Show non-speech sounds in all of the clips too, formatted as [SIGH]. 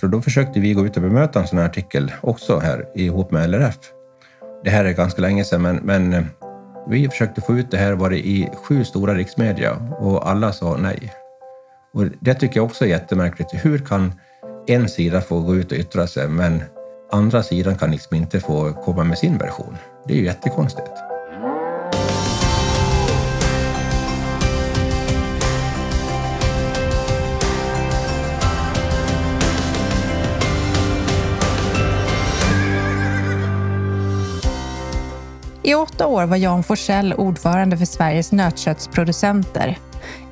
Så då försökte vi gå ut och bemöta en sån här artikel också här ihop med LRF. Det här är ganska länge sedan, men, men eh, vi försökte få ut det här var det i sju stora riksmedia och alla sa nej. Och det tycker jag också är jättemärkligt. Hur kan en sida få gå ut och yttra sig, men andra sidan kan liksom inte få komma med sin version? Det är ju jättekonstigt. I åtta år var Jan Forsell ordförande för Sveriges nötköttsproducenter.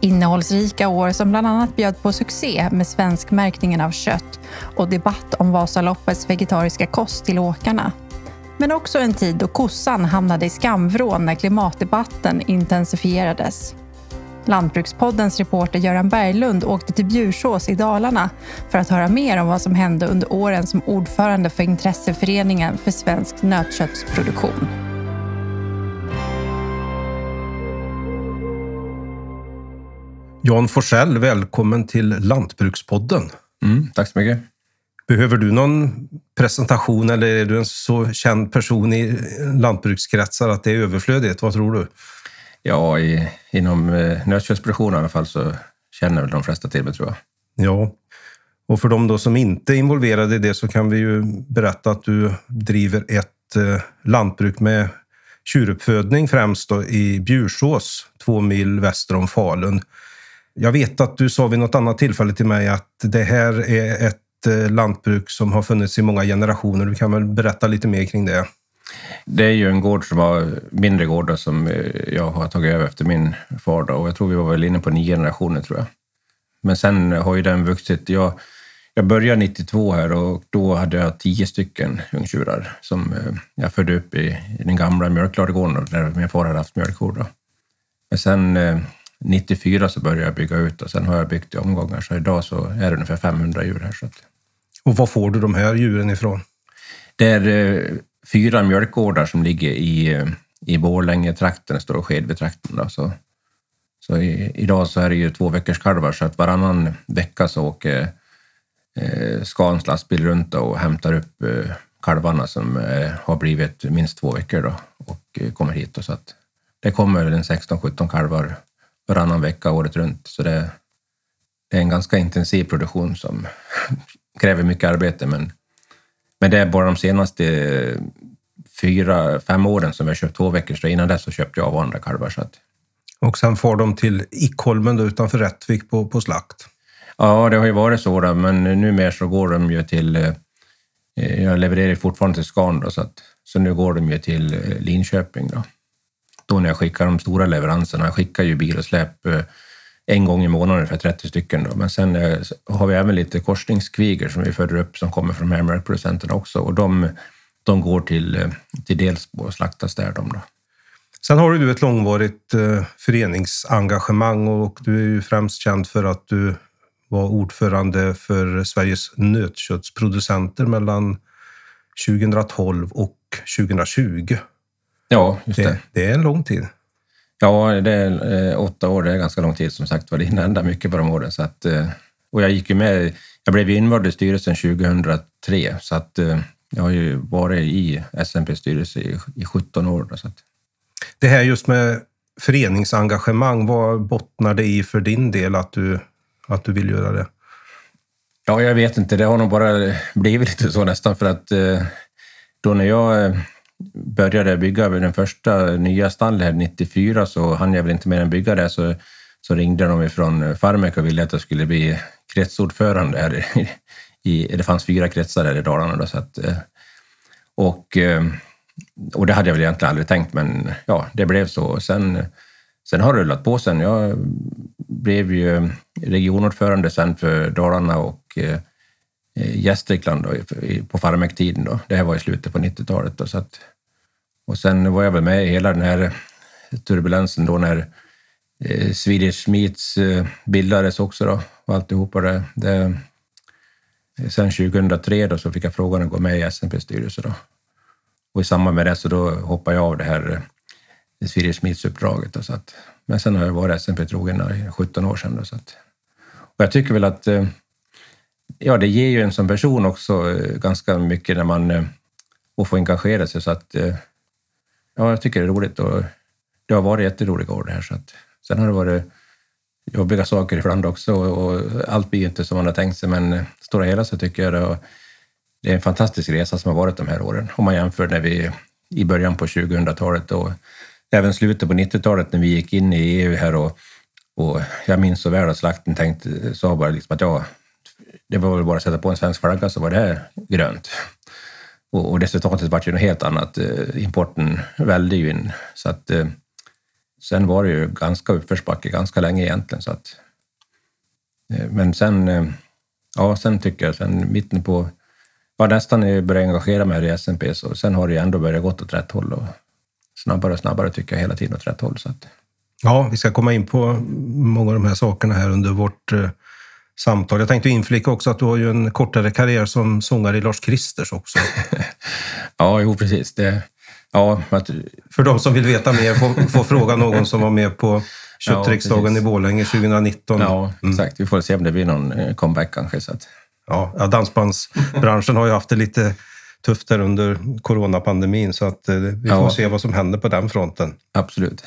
Innehållsrika år som bland annat bjöd på succé med svenskmärkningen av kött och debatt om Vasaloppets vegetariska kost till åkarna. Men också en tid då kossan hamnade i skamvrån när klimatdebatten intensifierades. Lantbrukspoddens reporter Göran Berglund åkte till Bjursås i Dalarna för att höra mer om vad som hände under åren som ordförande för intresseföreningen för svensk nötköttsproduktion. Jan Forsell, välkommen till Lantbrukspodden. Mm, tack så mycket. Behöver du någon presentation eller är du en så känd person i lantbrukskretsar att det är överflödigt? Vad tror du? Ja, i, inom eh, nötköttsproduktion i alla fall så känner väl de flesta till mig tror jag. Ja, och för de då som inte är involverade i det så kan vi ju berätta att du driver ett eh, lantbruk med tjuruppfödning främst då i Bjursås, två mil väster om Falun. Jag vet att du sa vid något annat tillfälle till mig att det här är ett eh, lantbruk som har funnits i många generationer. Du kan väl berätta lite mer kring det? Det är ju en gård som var mindre gård som eh, jag har tagit över efter min far. Då. Och jag tror vi var väl inne på nio generationer tror jag. Men sen har ju den vuxit. Jag, jag började 92 här och då hade jag tio stycken ungtjurar som eh, jag födde upp i, i den gamla mjölkladugården där min far hade haft mjölkkor. Men sen 94 så började jag bygga ut och sen har jag byggt i omgångar. Så idag så är det ungefär 500 djur här. Så att... Och var får du de här djuren ifrån? Det är eh, fyra mjölkgårdar som ligger i, eh, i Borlänge-trakten, Stora Skedvi-trakten. Då. Så, så i, idag så är det ju två veckors kalvar så att varannan vecka så åker eh, Scans lastbil runt och hämtar upp eh, kalvarna som eh, har blivit minst två veckor då, och eh, kommer hit. Då, så att det kommer väl en 16-17 kalvar varannan vecka året runt. Så det, det är en ganska intensiv produktion som [LAUGHS] kräver mycket arbete. Men, men det är bara de senaste fyra, fem åren som jag köpt två veckor. Så innan dess så köpte jag av andra kalvar. Så att... Och sen får de till Ickholmen då, utanför Rättvik på, på slakt? Ja, det har ju varit så, då, men numera så går de ju till... Eh, jag levererar fortfarande till Scan, då, så, att, så nu går de ju till eh, Linköping. Då då när jag skickar de stora leveranserna. Jag skickar ju bil och släp eh, en gång i månaden för 30 stycken. Då. Men sen eh, har vi även lite korsningskviger som vi föder upp som kommer från mjölkproducenterna också och de, de går till, eh, till Delsbo och slaktas där. De då. Sen har du ett långvarigt föreningsengagemang och du är ju främst känd för att du var ordförande för Sveriges nötköttsproducenter mellan 2012 och 2020. Ja, just det. det. Det är en lång tid. Ja, det är, eh, åtta år det är ganska lång tid som sagt var. Det hinner hända mycket på de åren. Så att, eh, och jag gick ju med, jag blev invald i styrelsen 2003 så att eh, jag har ju varit i SMPs styrelse i, i 17 år. Då, så att. Det här just med föreningsengagemang, vad bottnar det i för din del att du, att du vill göra det? Ja, jag vet inte. Det har nog bara blivit lite så nästan för att eh, då när jag började bygga den första nya stallet 94 så hann jag väl inte mer än bygga det så, så ringde de ifrån Farmek och ville att jag skulle bli kretsordförande här i, det fanns fyra kretsar här i Dalarna. Då, så att, eh, och, eh, och det hade jag väl egentligen aldrig tänkt, men ja, det blev så. Sen, sen har det rullat på sen. Jag blev ju regionordförande sen för Dalarna och eh, Eh, Gästrikland då, på Farmek-tiden. Då. Det här var i slutet på 90-talet. Då, så att, och sen var jag väl med i hela den här turbulensen då när eh, Swedish Meats eh, bildades också då, och alltihopa det. det eh, sen 2003 då så fick jag frågan att gå med i SNPs styrelse då. Och i samband med det så då hoppade jag av det här eh, Swedish Meats-uppdraget. Då, så att, men sen har jag varit SNP-trogen i 17 år sedan. Då, så att, och jag tycker väl att eh, ja, det ger ju en som person också eh, ganska mycket när man eh, och får engagera sig. Så att, eh, ja, jag tycker det är roligt och det har varit jätteroliga år det här. Så att, sen har det varit jobbiga saker ibland också och, allt blir inte som man har tänkt sig, men stora hela så tycker jag det, det är en fantastisk resa som har varit de här åren. Om man jämför när vi i början på 2000-talet och även slutet på 90-talet när vi gick in i EU här och, och jag minns så väl att slakten tänkte, sa bara liksom att ja, det var väl bara att sätta på en svensk flagga så var det här grönt. Och, och resultatet var ju något helt annat. Eh, importen välde ju in. Så att, eh, sen var det ju ganska uppförsbacke ganska länge egentligen. Så att, eh, men sen, eh, ja, sen tycker jag, sen mitten på, var nästan när jag började engagera mig i SMP så sen har det ju ändå börjat gått åt rätt håll och snabbare och snabbare tycker jag hela tiden åt rätt håll. Så att. Ja, vi ska komma in på många av de här sakerna här under vårt eh, samtal. Jag tänkte inflika också att du har ju en kortare karriär som sångare i Lars Kristers också. [LAUGHS] ja, jo precis. Det, ja, att... För de som vill veta mer får, får fråga någon som var med på [LAUGHS] köttriksdagen ja, i Borlänge 2019. Ja, mm. exakt. Vi får se om det blir någon eh, comeback kanske. Så att... ja, dansbandsbranschen har ju haft det lite tufft här under coronapandemin så att eh, vi får ja. se vad som händer på den fronten. Absolut.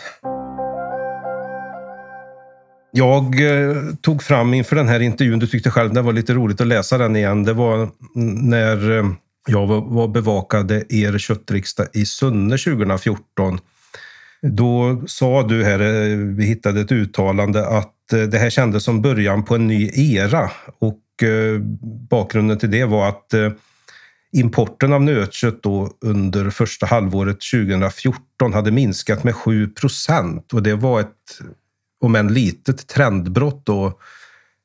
Jag eh, tog fram inför den här intervjun, du tyckte själv det var lite roligt att läsa den igen. Det var när eh, jag var bevakade er köttriksdag i Sunne 2014. Då sa du här, eh, vi hittade ett uttalande, att det här kändes som början på en ny era. Och bakgrunden till det var att importen av nötkött då under första halvåret 2014 hade minskat med 7 procent. Och det var ett om än litet trendbrott då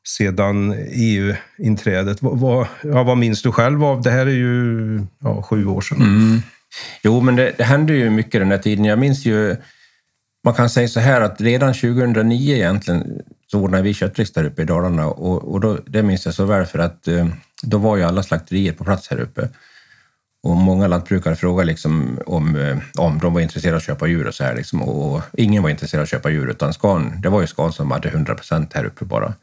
sedan EU-inträdet. Vad, vad, ja, vad minns du själv av? Det här är ju ja, sju år sedan. Mm. Jo, men det, det hände ju mycket den här tiden. Jag minns ju, man kan säga så här att redan 2009 egentligen så ordnade vi köttriks där uppe i Dalarna och, och då, det minns jag så väl för att eh, då var ju alla slakterier på plats här uppe. Och många lantbrukare frågade liksom om, eh, om de var intresserade av att köpa djur och så här. Liksom. Och ingen var intresserad av att köpa djur, utan skan, det var ju Scan som hade 100 procent här uppe bara.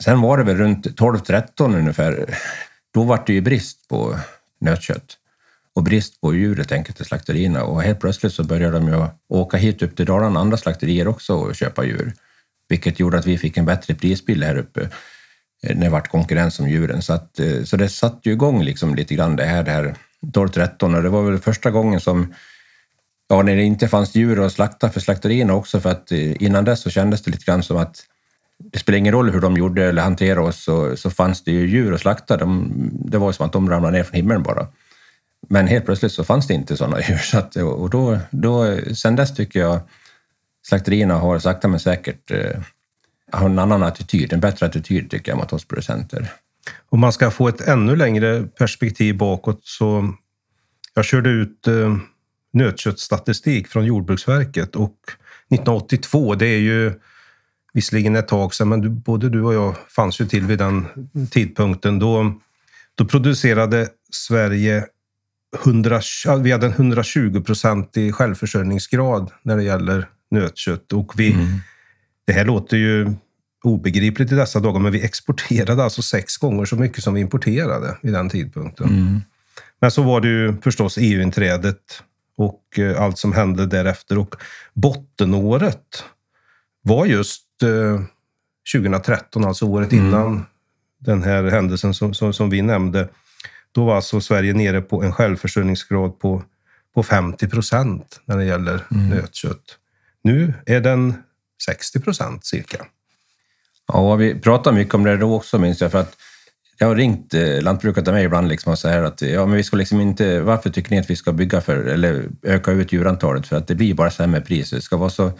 Sen var det väl runt 12-13 ungefär, då var det ju brist på nötkött och brist på djur helt enkelt till slakterierna. Och helt plötsligt så började de ju åka hit upp till Dalarna, andra slakterier också, och köpa djur. Vilket gjorde att vi fick en bättre prisbild här uppe eh, när det vart konkurrens om djuren. Så, att, eh, så det satte ju igång liksom lite grann det här, det här 12-13 och det var väl första gången som Ja, när det inte fanns djur att slakta för slakterierna också, för att eh, innan dess så kändes det lite grann som att det spelar ingen roll hur de gjorde eller hanterade oss, så, så fanns det ju djur att slakta. De, det var som att de ramlade ner från himlen bara. Men helt plötsligt så fanns det inte sådana [LAUGHS] djur. Så att, eh, och då, då, sen dess tycker jag slakterierna har sakta men säkert eh, har en annan attityd, en bättre attityd tycker jag mot oss producenter. Om man ska få ett ännu längre perspektiv bakåt så jag körde ut eh, nötköttstatistik från Jordbruksverket och 1982, det är ju visserligen ett tag sedan, men du, både du och jag fanns ju till vid den tidpunkten. Då, då producerade Sverige 100, vi hade en 120 procentig självförsörjningsgrad när det gäller nötkött och vi, mm. det här låter ju obegripligt i dessa dagar, men vi exporterade alltså sex gånger så mycket som vi importerade vid den tidpunkten. Mm. Men så var det ju förstås EU-inträdet och eh, allt som hände därefter. Och bottenåret var just eh, 2013, alltså året mm. innan den här händelsen som, som, som, vi nämnde. Då var alltså Sverige nere på en självförsörjningsgrad på, på 50 procent när det gäller mm. nötkött. Nu är den 60 procent cirka. Ja, vi pratade mycket om det då också minns jag, för att jag har ringt eh, lantbrukare till mig ibland liksom och säger att ja, men vi ska liksom inte, varför tycker ni att vi ska bygga för, eller öka ut djurantalet? För att det blir bara sämre pris. Det ska vara så,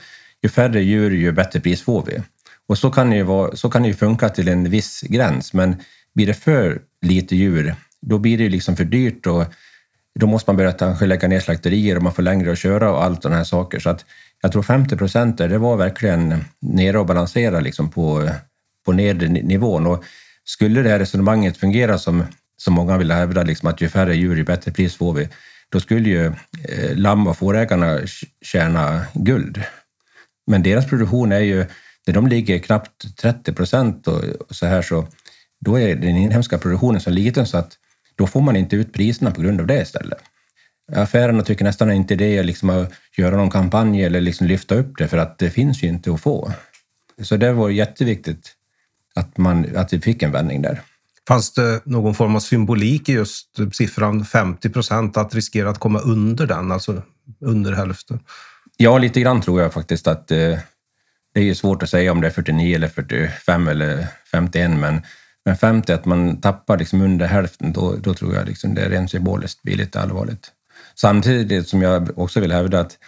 ju färre djur, ju bättre pris får vi. Och så kan det ju, vara, så kan det ju funka till en viss gräns, men blir det för lite djur, då blir det ju liksom för dyrt och då måste man börja kanske lägga ner slakterier och man får längre att köra och allt sådana här saker. Så att jag tror 50 procent det var verkligen nere och balansera liksom på, på nedre nivån. Och skulle det här resonemanget fungera som, som många vill hävda, liksom att ju färre djur, ju bättre pris får vi, då skulle ju eh, lamm och fårägarna tjäna guld. Men deras produktion är ju, när de ligger knappt 30 procent och så här så, då är den inhemska produktionen så liten så att då får man inte ut priserna på grund av det istället. Affärerna tycker nästan inte det är liksom att göra någon kampanj eller liksom lyfta upp det för att det finns ju inte att få. Så det var jätteviktigt att, man, att vi fick en vändning där. Fanns det någon form av symbolik i just siffran 50 procent, att riskera att komma under den, alltså under hälften? Ja, lite grann tror jag faktiskt att eh, det är svårt att säga om det är 49 eller 45 eller 51, men, men 50, att man tappar liksom under hälften, då, då tror jag liksom det rent symboliskt blir lite allvarligt. Samtidigt som jag också vill hävda att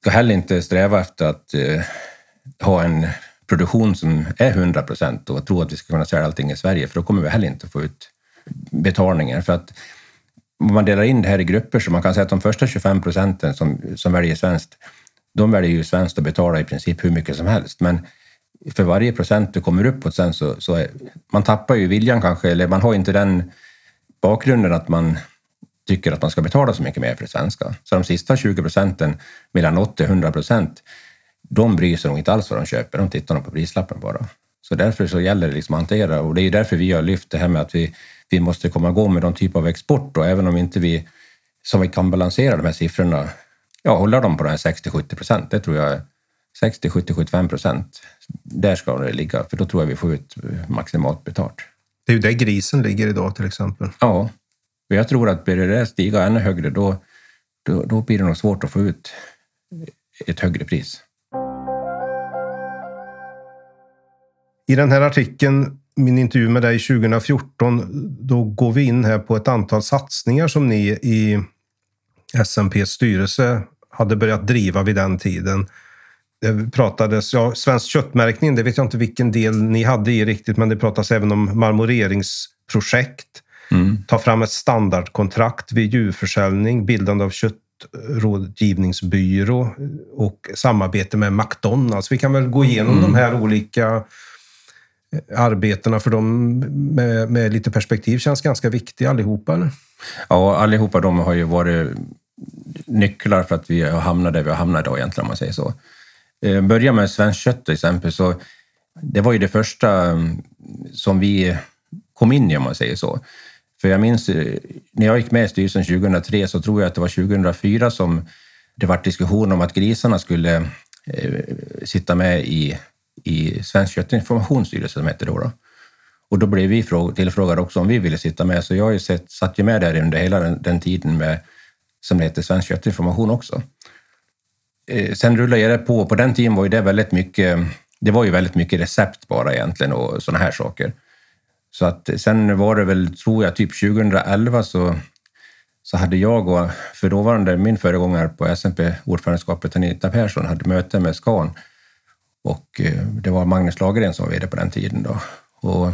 ska heller inte sträva efter att eh, ha en produktion som är 100 procent och tro att vi ska kunna sälja allting i Sverige, för då kommer vi heller inte få ut betalningar. För att om man delar in det här i grupper så man kan säga att de första 25 procenten som, som väljer svenskt, de väljer ju svenskt och betalar i princip hur mycket som helst. Men för varje procent du kommer uppåt sen så, så är, man tappar ju viljan kanske, eller man har inte den bakgrunden att man tycker att man ska betala så mycket mer för det svenska. Så de sista 20 procenten, mellan 80 och 100 procent, de bryr sig nog inte alls vad de köper, de tittar nog på prislappen bara. Så därför så gäller det liksom att hantera och det är därför vi har lyft det här med att vi, vi måste komma igång med någon typ av export och även om inte vi, som vi kan balansera de här siffrorna, ja, hålla dem på den här 60-70 procent, det tror jag 60, 70, 75 procent. Där ska det ligga, för då tror jag vi får ut maximalt betalt. Det är ju där grisen ligger idag till exempel. Ja, och jag tror att börjar det stiga ännu högre, då, då, då blir det nog svårt att få ut ett högre pris. I den här artikeln, min intervju med dig 2014, då går vi in här på ett antal satsningar som ni i SMPs styrelse hade börjat driva vid den tiden. Det pratades, ja, svensk köttmärkning, det vet jag inte vilken del ni hade i riktigt, men det pratas även om marmoreringsprojekt. Mm. Ta fram ett standardkontrakt vid djurförsäljning, bildande av köttrådgivningsbyrå och samarbete med McDonalds. Vi kan väl gå igenom mm. de här olika arbetena för dem med, med, lite perspektiv känns ganska viktiga allihopa? Eller? Ja, allihopa de har ju varit nycklar för att vi har hamnat där vi har hamnat idag egentligen om man säger så. Eh, börja med svenskt kött till exempel, så det var ju det första mm, som vi kom in i om man säger så. För jag minns eh, när jag gick med i styrelsen 2003 så tror jag att det var 2004 som det var diskussion om att grisarna skulle eh, sitta med i i Svensk köttinformationsstyrelse som hette då. då. Och då blev vi tillfrågade också om vi ville sitta med, så jag har ju sett, satt ju med där under hela den, den tiden med, som det heter, Svensk köttinformation också. Eh, sen rullade det på, på den tiden var ju det väldigt mycket, det var ju väldigt mycket recept bara egentligen och sådana här saker. Så att sen var det väl, tror jag, typ 2011 så, så hade jag och för dåvarande min föregångare på SMP, ordförandeskapet Anita Persson, hade möte med Scan och eh, det var Magnus Lagergren som var VD på den tiden. Då. Och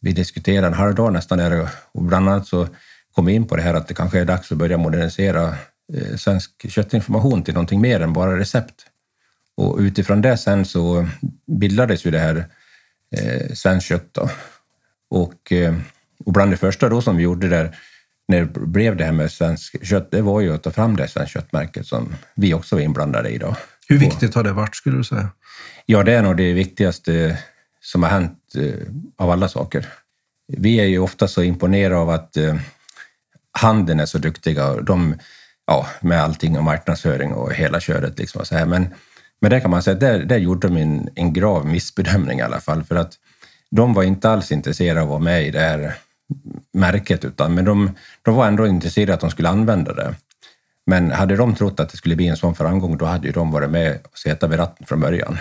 vi diskuterade en halv dag nästan där och bland annat så kom vi in på det här att det kanske är dags att börja modernisera eh, svensk köttinformation till någonting mer än bara recept. Och utifrån det sen så bildades ju det här eh, Svenskt kött. Då. Och, eh, och bland det första då som vi gjorde där, när det blev det här med svenskt kött, det var ju att ta fram det svenska köttmärket som vi också var inblandade i. Då. Hur viktigt har det varit skulle du säga? Ja, det är nog det viktigaste som har hänt eh, av alla saker. Vi är ju ofta så imponerade av att eh, handeln är så duktiga de, ja, med allting och marknadsföring och hela köret. Liksom och så här. Men, men där kan man säga att där, där gjorde de en, en grav missbedömning i alla fall. För att de var inte alls intresserade av att vara med i det här märket, utan men de, de var ändå intresserade av att de skulle använda det. Men hade de trott att det skulle bli en sån framgång, då hade ju de varit med och suttit vid ratten från början.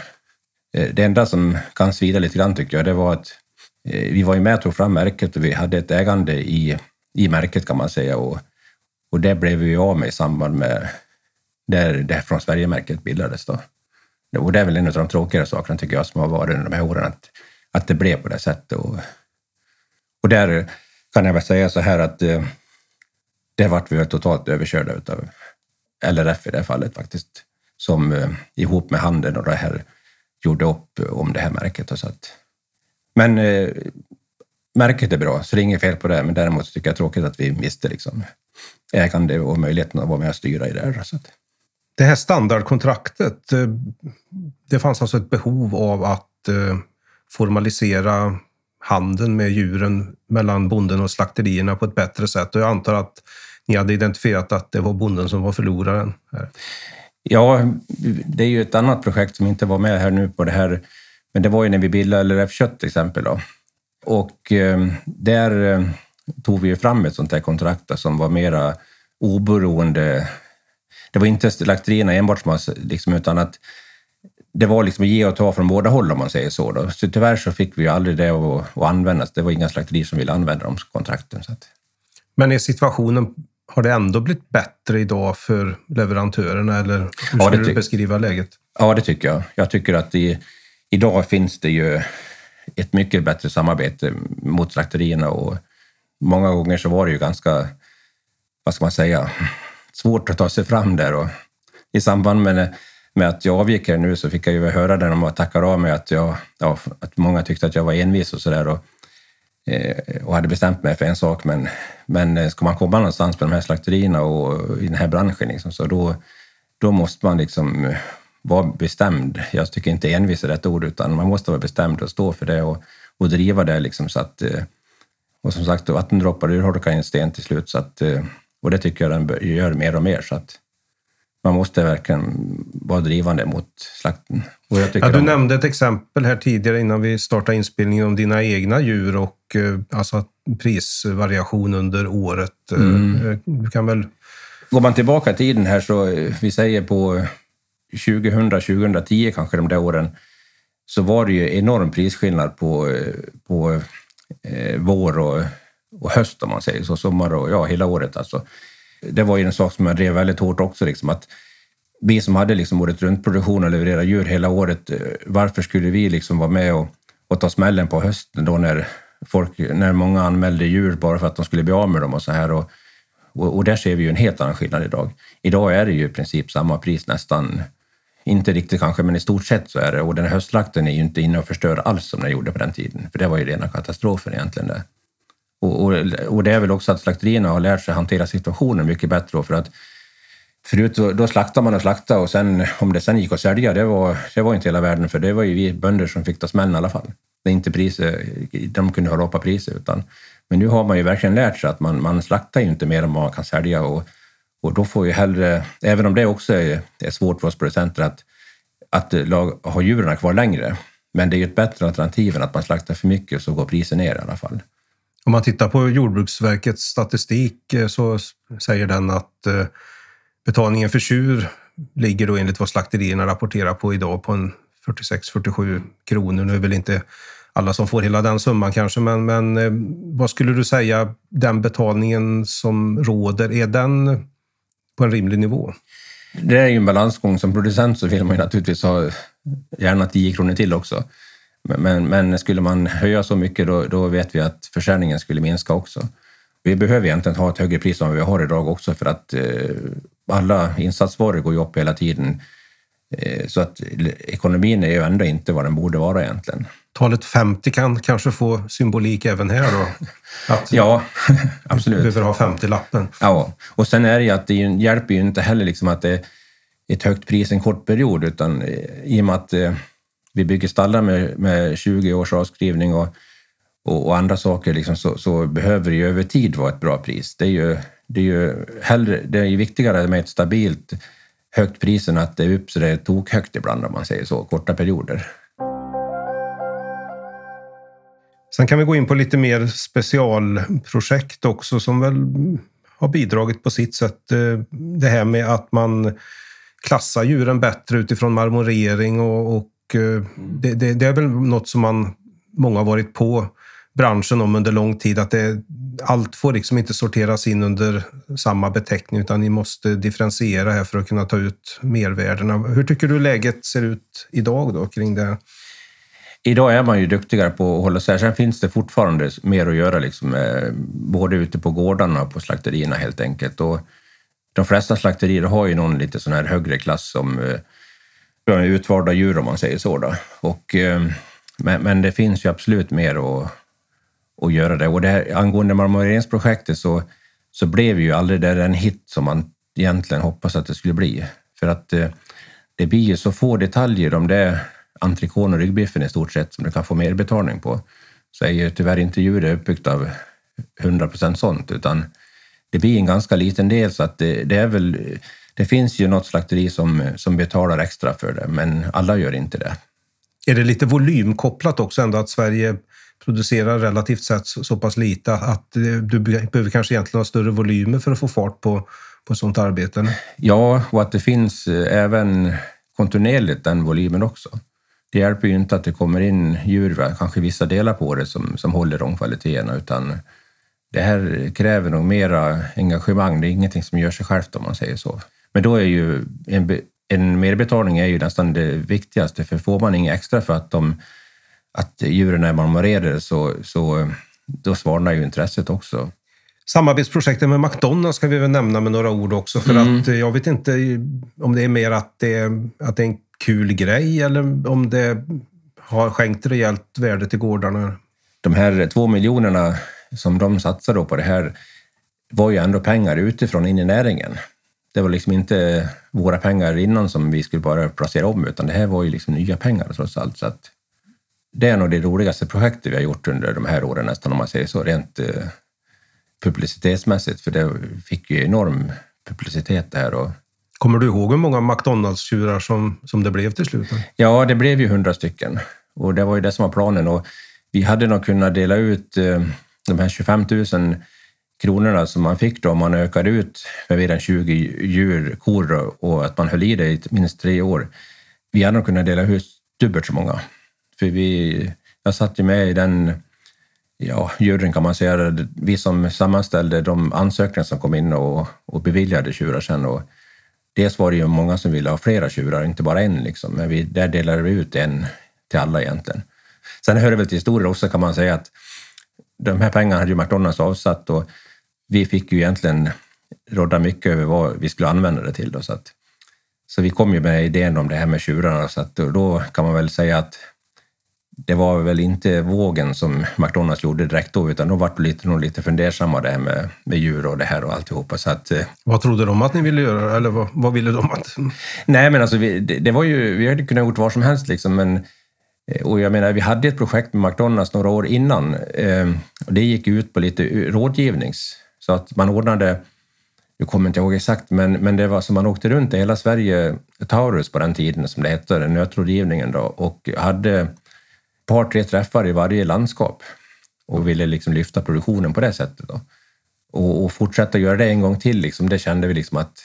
Eh, det enda som kan svida lite grann tycker jag, det var att eh, vi var ju med och tog fram märket och vi hade ett ägande i, i märket kan man säga och, och det blev vi av med i samband med där det Från Sverige-märket bildades. Då. Och det är väl en av de tråkigare sakerna tycker jag som har varit under de här åren, att, att det blev på det sättet. Och, Och där kan jag väl säga så här att eh, det vart vi totalt överkörda utav LRF i det här fallet faktiskt, som eh, ihop med handeln och det här gjorde upp om det här märket. Och så att, men eh, märket är bra, så det är inget fel på det, men däremot tycker jag det är tråkigt att vi miste liksom, ägande och möjligheten att vara med och styra i det här. Så att, Det här standardkontraktet, eh, det fanns alltså ett behov av att eh, formalisera handeln med djuren mellan bonden och slakterierna på ett bättre sätt. Och jag antar att ni hade identifierat att det var bonden som var förloraren. här. Ja, det är ju ett annat projekt som inte var med här nu på det här, men det var ju när vi bildade LRF Kött till exempel. Då. Och eh, där eh, tog vi ju fram ett sånt här kontrakt då, som var mera oberoende. Det var inte slakterierna enbart som var liksom, utan att det var liksom ge och ta från båda håll om man säger så. Då. Så tyvärr så fick vi ju aldrig det att, att användas. Det var inga slakterier som ville använda de kontrakten. Så att, Men är situationen, har det ändå blivit bättre idag för leverantörerna? Eller hur Ja, det skulle du tyck- beskriva läget? Ja, det tycker jag. Jag tycker att i, idag finns det ju ett mycket bättre samarbete mot slakterierna och många gånger så var det ju ganska, vad ska man säga, svårt att ta sig fram där. Och I samband med, med att jag avgick här nu så fick jag ju höra det när de tackar av mig att, jag, ja, att många tyckte att jag var envis och sådär. Och, eh, och hade bestämt mig för en sak, men, men eh, ska man komma någonstans med de här slakterierna och i den här branschen liksom, så då, då måste man liksom eh, vara bestämd. Jag tycker inte envis är rätt ord, utan man måste vara bestämd och stå för det och, och driva det. Liksom, så att, eh, och som sagt, vattendroppar urholkar en sten till slut. Så att, och det tycker jag den gör mer och mer. Så att man måste verkligen vara drivande mot slakten. Ja, du de- nämnde ett exempel här tidigare innan vi startade inspelningen om dina egna djur och eh, alltså prisvariation under året. Eh, Mm. eh, Du kan väl... Går man tillbaka i tiden här så, vi säger på 2000-2010 kanske de där åren, så var det ju enorm prisskillnad på, på eh, vår och, och höst om man säger så, sommar och ja, hela året alltså. Det var ju en sak som jag drev väldigt hårt också, liksom att vi som hade liksom året runt produktion och leverera djur hela året, eh, varför skulle vi liksom vara med och, och ta smällen på hösten då när, folk, när många anmälde djur bara för att de skulle bli av med dem och så här. Och, och, och där ser vi ju en helt annan skillnad idag. Idag är det ju i princip samma pris nästan. Inte riktigt kanske, men i stort sett så är det. Och den här höstslakten är ju inte inne och förstör alls som den gjorde på den tiden. För det var ju rena katastrofen egentligen. Där. Och, och, och det är väl också att slakterierna har lärt sig hantera situationen mycket bättre. För att förut då, då slaktade man och slaktade och sen om det sen gick att sälja, det var, det var inte hela världen. För det var ju vi bönder som fick ta smällen i alla fall. Det är inte priser, de kunde hålla uppe priser. Utan, men nu har man ju verkligen lärt sig att man, man slaktar ju inte mer än man kan sälja. Och, och då får ju hellre, även om det också är, är svårt för oss producenter att, att lag, ha djuren kvar längre. Men det är ju ett bättre alternativ än att man slaktar för mycket så går priset ner i alla fall. Om man tittar på Jordbruksverkets statistik eh, så säger den att eh, betalningen för tjur ligger då enligt vad slakterierna rapporterar på idag på en 46-47 kronor. Nu är väl inte alla som får hela den summan kanske, men, men eh, vad skulle du säga den betalningen som råder, är den på en rimlig nivå? Det är ju en balansgång. Som producent så vill man ju naturligtvis ha gärna 10 kronor till också. Men, men, skulle man höja så mycket då, då vet vi att försäljningen skulle minska också. Vi behöver egentligen ha ett högre pris än vad vi har idag också för att eh, alla insatsvaror går ju upp hela tiden. Eh, så att ekonomin är ju ändå inte vad den borde vara egentligen. Talet 50 kan kanske få symbolik även här då? [LAUGHS] Att Ja, [LAUGHS] vi absolut. behöver ha 50-lappen. Ja, och sen är det ju att det hjälper ju inte heller liksom att det är ett högt pris en kort period, utan eh, i och med att eh, vi bygger stallar med, med 20 års avskrivning och, och, och andra saker, liksom, så, så behöver det ju över tid vara ett bra pris. Det är ju, det är ju, hellre, det är ju viktigare med ett stabilt högt pris än att det är upp så det är tokhögt ibland, om man säger så, korta perioder. Sen kan vi gå in på lite mer specialprojekt också som väl har bidragit på sitt sätt. Eh, det här med att man klassar djuren bättre utifrån marmorering och, och det, det, det är väl något som man många har varit på branschen om under lång tid. Att det, allt får liksom inte sorteras in under samma beteckning utan ni måste differentiera här för att kunna ta ut mervärdena. Hur tycker du läget ser ut idag då kring det? idag är man ju duktigare på att hålla sig. Sen finns det fortfarande mer att göra, liksom, eh, både ute på gårdarna och på slakterierna helt enkelt. Och de flesta slakterier har ju någon lite sån här högre klass som eh, utvalda djur om man säger så. Då. Och, eh, men, men, det finns ju absolut mer att, att göra där. Och det här, angående marmoreringsprojektet så, så blev ju aldrig det den hit som man egentligen hoppas att det skulle bli. För att eh, det blir ju så få detaljer om det entrecôten och ryggbiffen i stort sett som du kan få mer betalning på. Så är ju tyvärr inte djuret uppbyggt av 100 procent sånt, utan det blir en ganska liten del så att det, det, är väl, det finns ju något slakteri som, som betalar extra för det, men alla gör inte det. Är det lite volymkopplat också ändå att Sverige producerar relativt sett så, pass lite att du behöver kanske egentligen ha större volymer för att få fart på, på sånt arbete? Ja, och att det finns eh, även kontinuerligt den volymen också. Det hjälper ju inte att det kommer in djur, kanske vissa delar på det, som, som håller de kvaliteterna, utan det här kräver nog mera engagemang. Det är ingenting som gör sig självt om man säger så. Men då är ju en, en merbetalning är ju nästan det viktigaste, för får man inget extra för att, de, att djuren är marmorerade så, så då svalnar ju intresset också. Samarbetsprojektet med McDonalds ska vi väl nämna med några ord också. För mm. att jag vet inte om det är mer att det, att det är en kul grej eller om det har skänkt rejält värde till gårdarna. De här två miljonerna som de satsade på det här var ju ändå pengar utifrån in i näringen. Det var liksom inte våra pengar innan som vi skulle bara placera om, utan det här var ju liksom nya pengar trots allt. Så att det är nog det roligaste projektet vi har gjort under de här åren nästan, om man säger så, rent eh, publicitetsmässigt, för det fick ju enorm publicitet det här. Och... Kommer du ihåg hur många McDonalds-tjurar som, som det blev till slut? Ja, det blev ju hundra stycken och det var ju det som var planen. Och vi hade nog kunnat dela ut eh, de här 25 000 kronorna som man fick då om man ökade ut med mer än 20 djur, kor och att man höll i det i minst tre år. Vi hade nog kunnat dela ut dubbelt så många. För vi, jag satt ju med i den ja, juryn kan man säga, vi som sammanställde de ansökningar som kom in och, och beviljade tjurar sen. Och dels var det ju många som ville ha flera tjurar, inte bara en, liksom. men vi, där delade vi ut en till alla egentligen. Sen hör det väl till historien också kan man säga att de här pengarna hade ju McDonalds avsatt och vi fick ju egentligen råda mycket över vad vi skulle använda det till. Då, så, att, så vi kom ju med idén om det här med tjurarna, så att då kan man väl säga att det var väl inte vågen som McDonalds gjorde direkt då, utan då var det lite, nog lite fundersamma det här med, med djur och det här och alltihopa. Så att, eh, vad trodde de att ni ville göra, eller vad, vad ville de att... Nej, men alltså vi, det, det, var ju, vi hade kunnat gjort vad som helst liksom, men Eh, och jag menar, vi hade ett projekt med McDonalds några år innan eh, och det gick ut på lite rådgivnings... Så att man ordnade, jag kommer inte ihåg exakt, men, men det var som man åkte runt i hela Sverige, Taurus på den tiden som det hette, nötrådgivningen då, och hade ett par, tre träffar i varje landskap och ville liksom lyfta produktionen på det sättet. Då. Och, och fortsätta göra det en gång till, liksom, det kände vi liksom att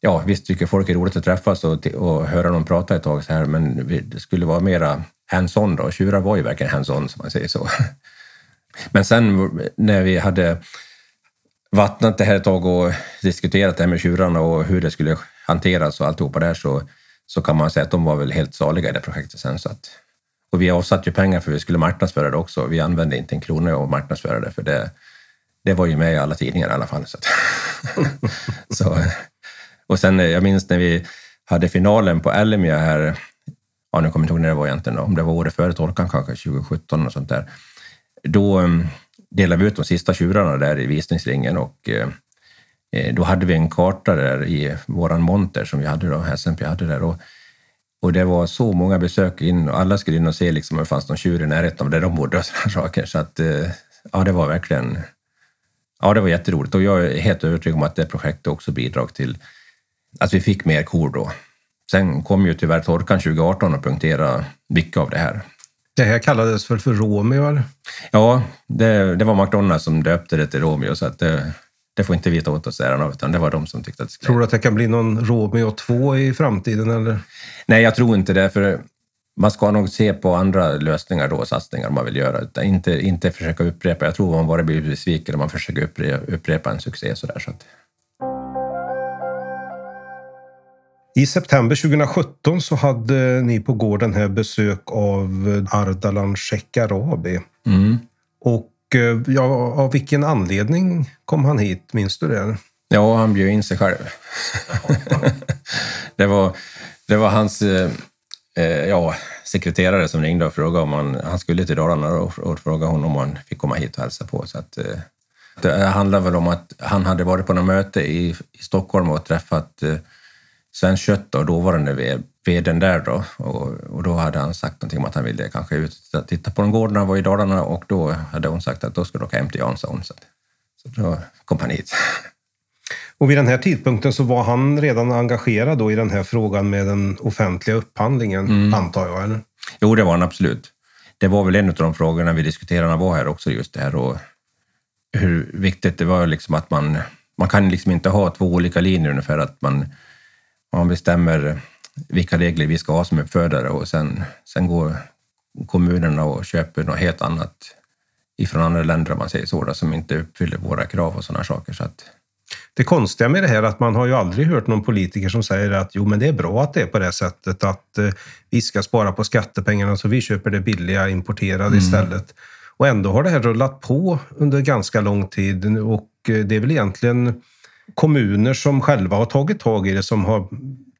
ja, visst tycker folk är roligt att träffas och, och höra dem prata ett tag så här, men det skulle vara mera hands-on då. Tjurar var ju verkligen hands-on, som man säger så. [LAUGHS] Men sen när vi hade vattnat det här ett tag och diskuterat det här med tjurarna och hur det skulle hanteras och alltihopa där så, så kan man säga att de var väl helt saliga i det projektet sen. Så att, och vi avsatte ju pengar för att vi skulle marknadsföra det också. Vi använde inte en krona att marknadsföra det för det, det var ju med i alla tidningar i alla fall. Så, att, [LAUGHS] så och sen, eh, jag minns när vi hade finalen på Elmia här ja, nu kommer jag inte ihåg när det var egentligen, om det var året före torkan kanske, 2017 och sånt där. Då mm, delade vi ut de sista tjurarna där i visningsringen och eh, eh, då hade vi en karta där i våran monter som vi hade då, SMP hade där. Och, och det var så många besök in och alla skulle in och se liksom om det fanns någon tjur i närheten av där de bodde och [LAUGHS] sådana saker. Så att, eh, ja, det var verkligen, ja, det var jätteroligt och jag är helt övertygad om att det projektet också bidrog till att vi fick mer kor då. Sen kom ju tyvärr torkan 2018 och punkterade mycket av det här. Det här kallades väl för Romeo? Eller? Ja, det, det, var McDonalds som döpte det till Romeo, så att det, det får inte vi ta åt oss äran av, utan det var de som tyckte att det skulle... Tror du att det kan bli någon Romeo 2 i framtiden? Eller? Nej, jag tror inte det, för man ska nog se på andra lösningar då, satsningar man vill göra. Inte, inte försöka upprepa. Jag tror man bara blir besviken om man försöker upprepa, upprepa en succé sådär. Så att... I september 2017 så hade ni på gården här besök av Ardalan Shekarabi. Mm. Och eh, ja, av vilken anledning kom han hit? Minns du det? Ja, han bjöd in sig själv. [LAUGHS] det, var, det var hans eh, eh, ja, sekreterare som ringde och frågade om han, han skulle till Dalarna och, och frågade honom om han fick komma hit och hälsa på. Så att, eh, det handlar väl om att han hade varit på något möte i, i Stockholm och träffat eh, Svenskt Kött och dåvarande vdn där då. Och, och, då hade han sagt någonting om att han ville kanske ut och titta på en gård när han var i Dalarna och då hade hon sagt att då skulle du åka hem till Jansson. Så, så då kom han hit. Och vid den här tidpunkten så var han redan engagerad då i den här frågan med den offentliga upphandlingen, mm. antar jag? Eller? Jo, det var han absolut. Det var väl en av de frågorna vi diskuterade när han var här också, just det här och hur viktigt det var liksom att man, man kan liksom inte ha två olika linjer ungefär, att man, man bestämmer vilka regler vi ska ha som uppfödare och sen, sen går kommunerna och köper något helt annat ifrån andra länder, om man säger så, då, som inte uppfyller våra krav och sådana saker. Så att, det konstiga med det här är att man har ju aldrig hört någon politiker som säger att jo, men det är bra att det är på det sättet, att eh, vi ska spara på skattepengarna så vi köper det billiga importerade mm. istället. Och ändå har det här rullat på under ganska lång tid och eh, det är väl egentligen kommuner som själva har tagit tag i det som har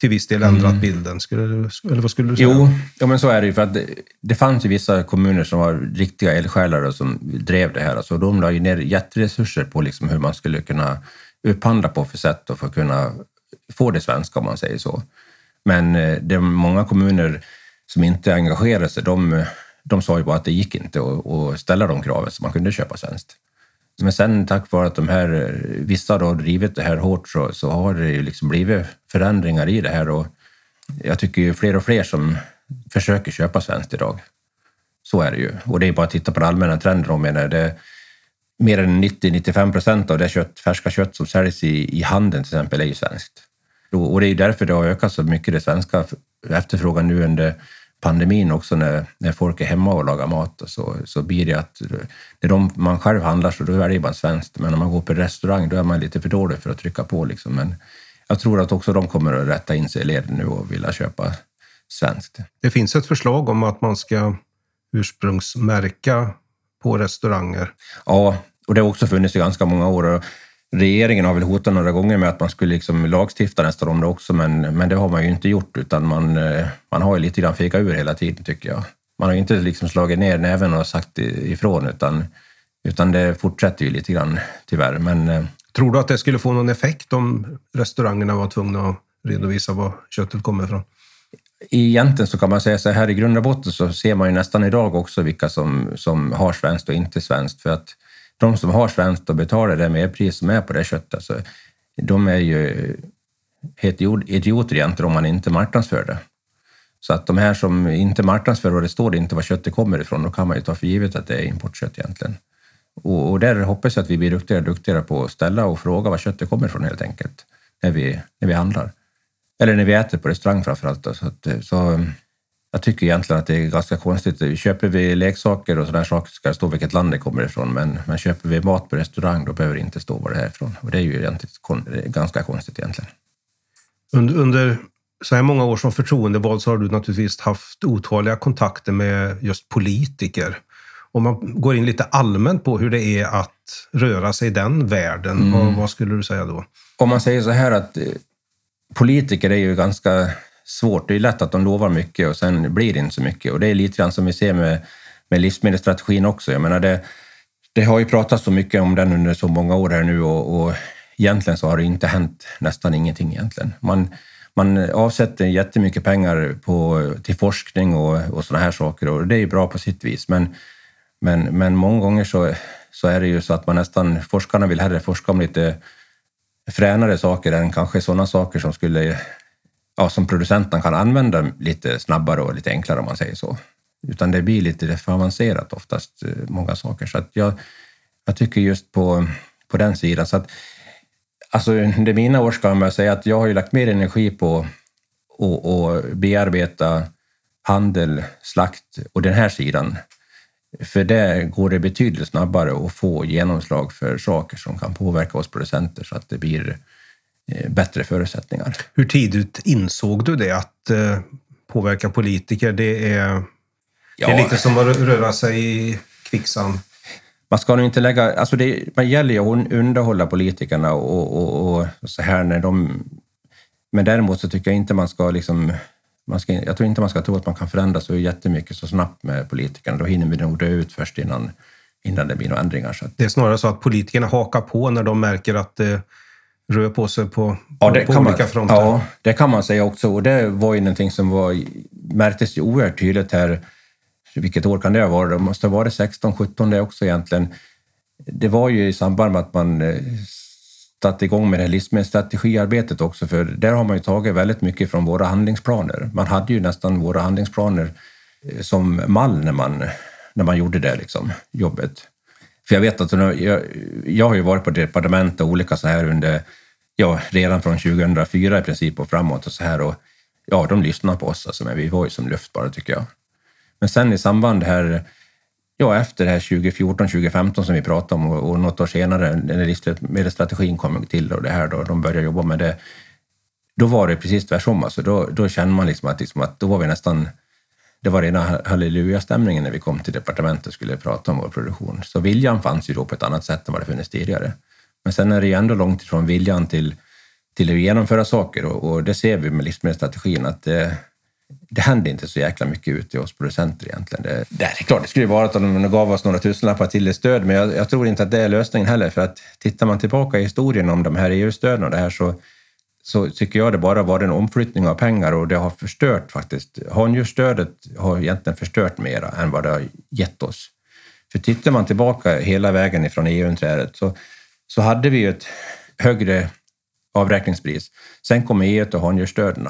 till viss del ändrat mm. bilden. Skulle, eller vad skulle du säga? Jo, ja, men så är det ju. För att det, det fanns ju vissa kommuner som var riktiga eldsjälar som drev det här. Alltså, de la ju ner jätteresurser på liksom hur man skulle kunna upphandla på för sätt och för att kunna få det svenska om man säger så. Men eh, det är många kommuner som inte engagerade sig, de, de sa ju bara att det gick inte att ställa de kraven så man kunde köpa svenskt. Men sen tack vare att de här, vissa har drivit det här hårt så, så har det ju liksom blivit förändringar i det här och jag tycker ju fler och fler som försöker köpa svenskt idag. Så är det ju. Och det är bara att titta på den allmänna trenden. Om det, mer än 90-95 procent av det kött, färska kött som säljs i, i handeln till exempel är ju svenskt. Och det är ju därför det har ökat så mycket, det svenska efterfrågan nu under pandemin också när, när folk är hemma och lagar mat så, så blir det att när de, man själv handlar så då väljer man svenskt, men när man går på restaurang då är man lite för dålig för att trycka på. Liksom. Men jag tror att också de kommer att rätta in sig i led nu och vilja köpa svenskt. Det finns ett förslag om att man ska ursprungsmärka på restauranger. Ja, och det har också funnits i ganska många år. Regeringen har väl hotat några gånger med att man skulle liksom lagstifta nästan om det också, men, men det har man ju inte gjort, utan man, eh, man har ju lite grann fekat ur hela tiden, tycker jag. Man har ju inte liksom slagit ner näven och sagt ifrån, utan, utan det fortsätter ju lite grann, tyvärr. Men, eh, Tror du att det skulle få någon effekt om restaurangerna var tvungna att redovisa var köttet kommer ifrån? egentligen så kan man säga så här i grund och botten så ser man ju nästan idag också vilka som, som har svenskt och inte svenskt. För att de som har svenskt och betalar det merpris som är på det köttet, så de är ju helt idioter egentligen om man inte marknadsför det. Så att de här som inte marknadsför och det står inte var köttet kommer ifrån, då kan man ju ta för givet att det är importkött egentligen. Och, och där hoppas jag att vi blir duktigare och duktigare på att ställa och fråga var köttet kommer ifrån helt enkelt, när vi, när vi handlar. Eller när vi äter på restaurang framförallt. Så, att, så jag tycker egentligen att det är ganska konstigt. Köper vi leksaker och sådana saker ska det stå vilket land det kommer ifrån. Men, men köper vi mat på restaurang då behöver det inte stå var det är ifrån. Och det är ju egentligen ganska konstigt egentligen. Under, under så här många år som förtroendevald så har du naturligtvis haft otaliga kontakter med just politiker. Om man går in lite allmänt på hur det är att röra sig i den världen, mm. vad, vad, skulle du säga då? Om man säger så här att eh, politiker är ju ganska svårt. Det är lätt att de lovar mycket och sen blir det inte så mycket. Och det är lite grann som vi ser med, med livsmedelsstrategin också. Jag menar det, det har ju pratats så mycket om den under så många år här nu och, och egentligen så har det inte hänt nästan ingenting egentligen. Man, man avsätter jättemycket pengar på, till forskning och, och sådana här saker och det är ju bra på sitt vis. Men, men, men många gånger så, så är det ju så att man nästan, forskarna vill hellre forska om lite fränare saker än kanske sådana saker som skulle ja, som producenten kan använda lite snabbare och lite enklare om man säger så. Utan det blir lite för avancerat oftast, eh, många saker. Så att jag, jag tycker just på, på den sidan. Så att, alltså, under mina år ska jag säga att jag har ju lagt mer energi på att bearbeta handel, slakt och den här sidan. För det går det betydligt snabbare att få genomslag för saker som kan påverka oss producenter så att det blir eh, bättre förutsättningar. Hur tidigt insåg du det, att eh, påverka politiker, det är, Ja. det är lite som att röra sig i kvicksand? Man ska nog inte lägga... Alltså det, man gäller ju att un- underhålla politikerna och, och, och så här när de... Men däremot så tycker jag inte man ska liksom... Man ska, jag tror inte man ska tro att man kan förändra så jättemycket så snabbt med politikerna. Då hinner vi nog dö ut först innan, innan det blir några ändringar. Så att, Det är snarare så att politikerna hakar på när de märker att det rör på sig på, Ja, på kan olika man, fronter. Ja, det kan man säga också. Och det var ju någonting som var, märktes ju oerhört tydligt här. Vilket år kan det ha varit? Det måste ha varit 16, 17 det också egentligen. Det var ju i samband med att man eh, satte igång med det här livsmedelsstrategiarbetet också, för där har man ju tagit väldigt mycket från våra handlingsplaner. Man hade ju nästan våra handlingsplaner eh, som mall när man, när man gjorde det liksom, jobbet. För jag vet att jag, jag har ju varit på departement och olika så här under, ja, redan från 2004 i princip och framåt och så här och ja, de lyssnar på oss alltså, men vi var ju som luft bara tycker jag. Men sen i samband här, ja, efter det här 2014, 2015 som vi pratade om och, och något år senare när livsmedelsstrategin kom till och det här då, de började jobba med det, då var det precis tvärtom. Alltså, då, då kände man liksom att, liksom att då var vi nästan det var rena halleluja-stämningen när vi kom till departementet och skulle prata om vår produktion. Så viljan fanns ju då på ett annat sätt än vad det funnits tidigare. Men sen är det ju ändå långt ifrån viljan till, till att genomföra saker och, och det ser vi med livsmedelsstrategin att det, det händer inte så jäkla mycket ute hos producenter egentligen. Det, det är klart, det skulle ju vara att de gav oss några tusenlappar till i stöd, men jag, jag tror inte att det är lösningen heller. För att tittar man tillbaka i historien om de här EU-stöden och det här så så tycker jag det bara var en omflyttning av pengar och det har förstört faktiskt. Handjursstödet har egentligen förstört mera än vad det har gett oss. För tittar man tillbaka hela vägen ifrån EU-inträdet så, så hade vi ju ett högre avräkningspris. Sen kom EU och handjursstöden.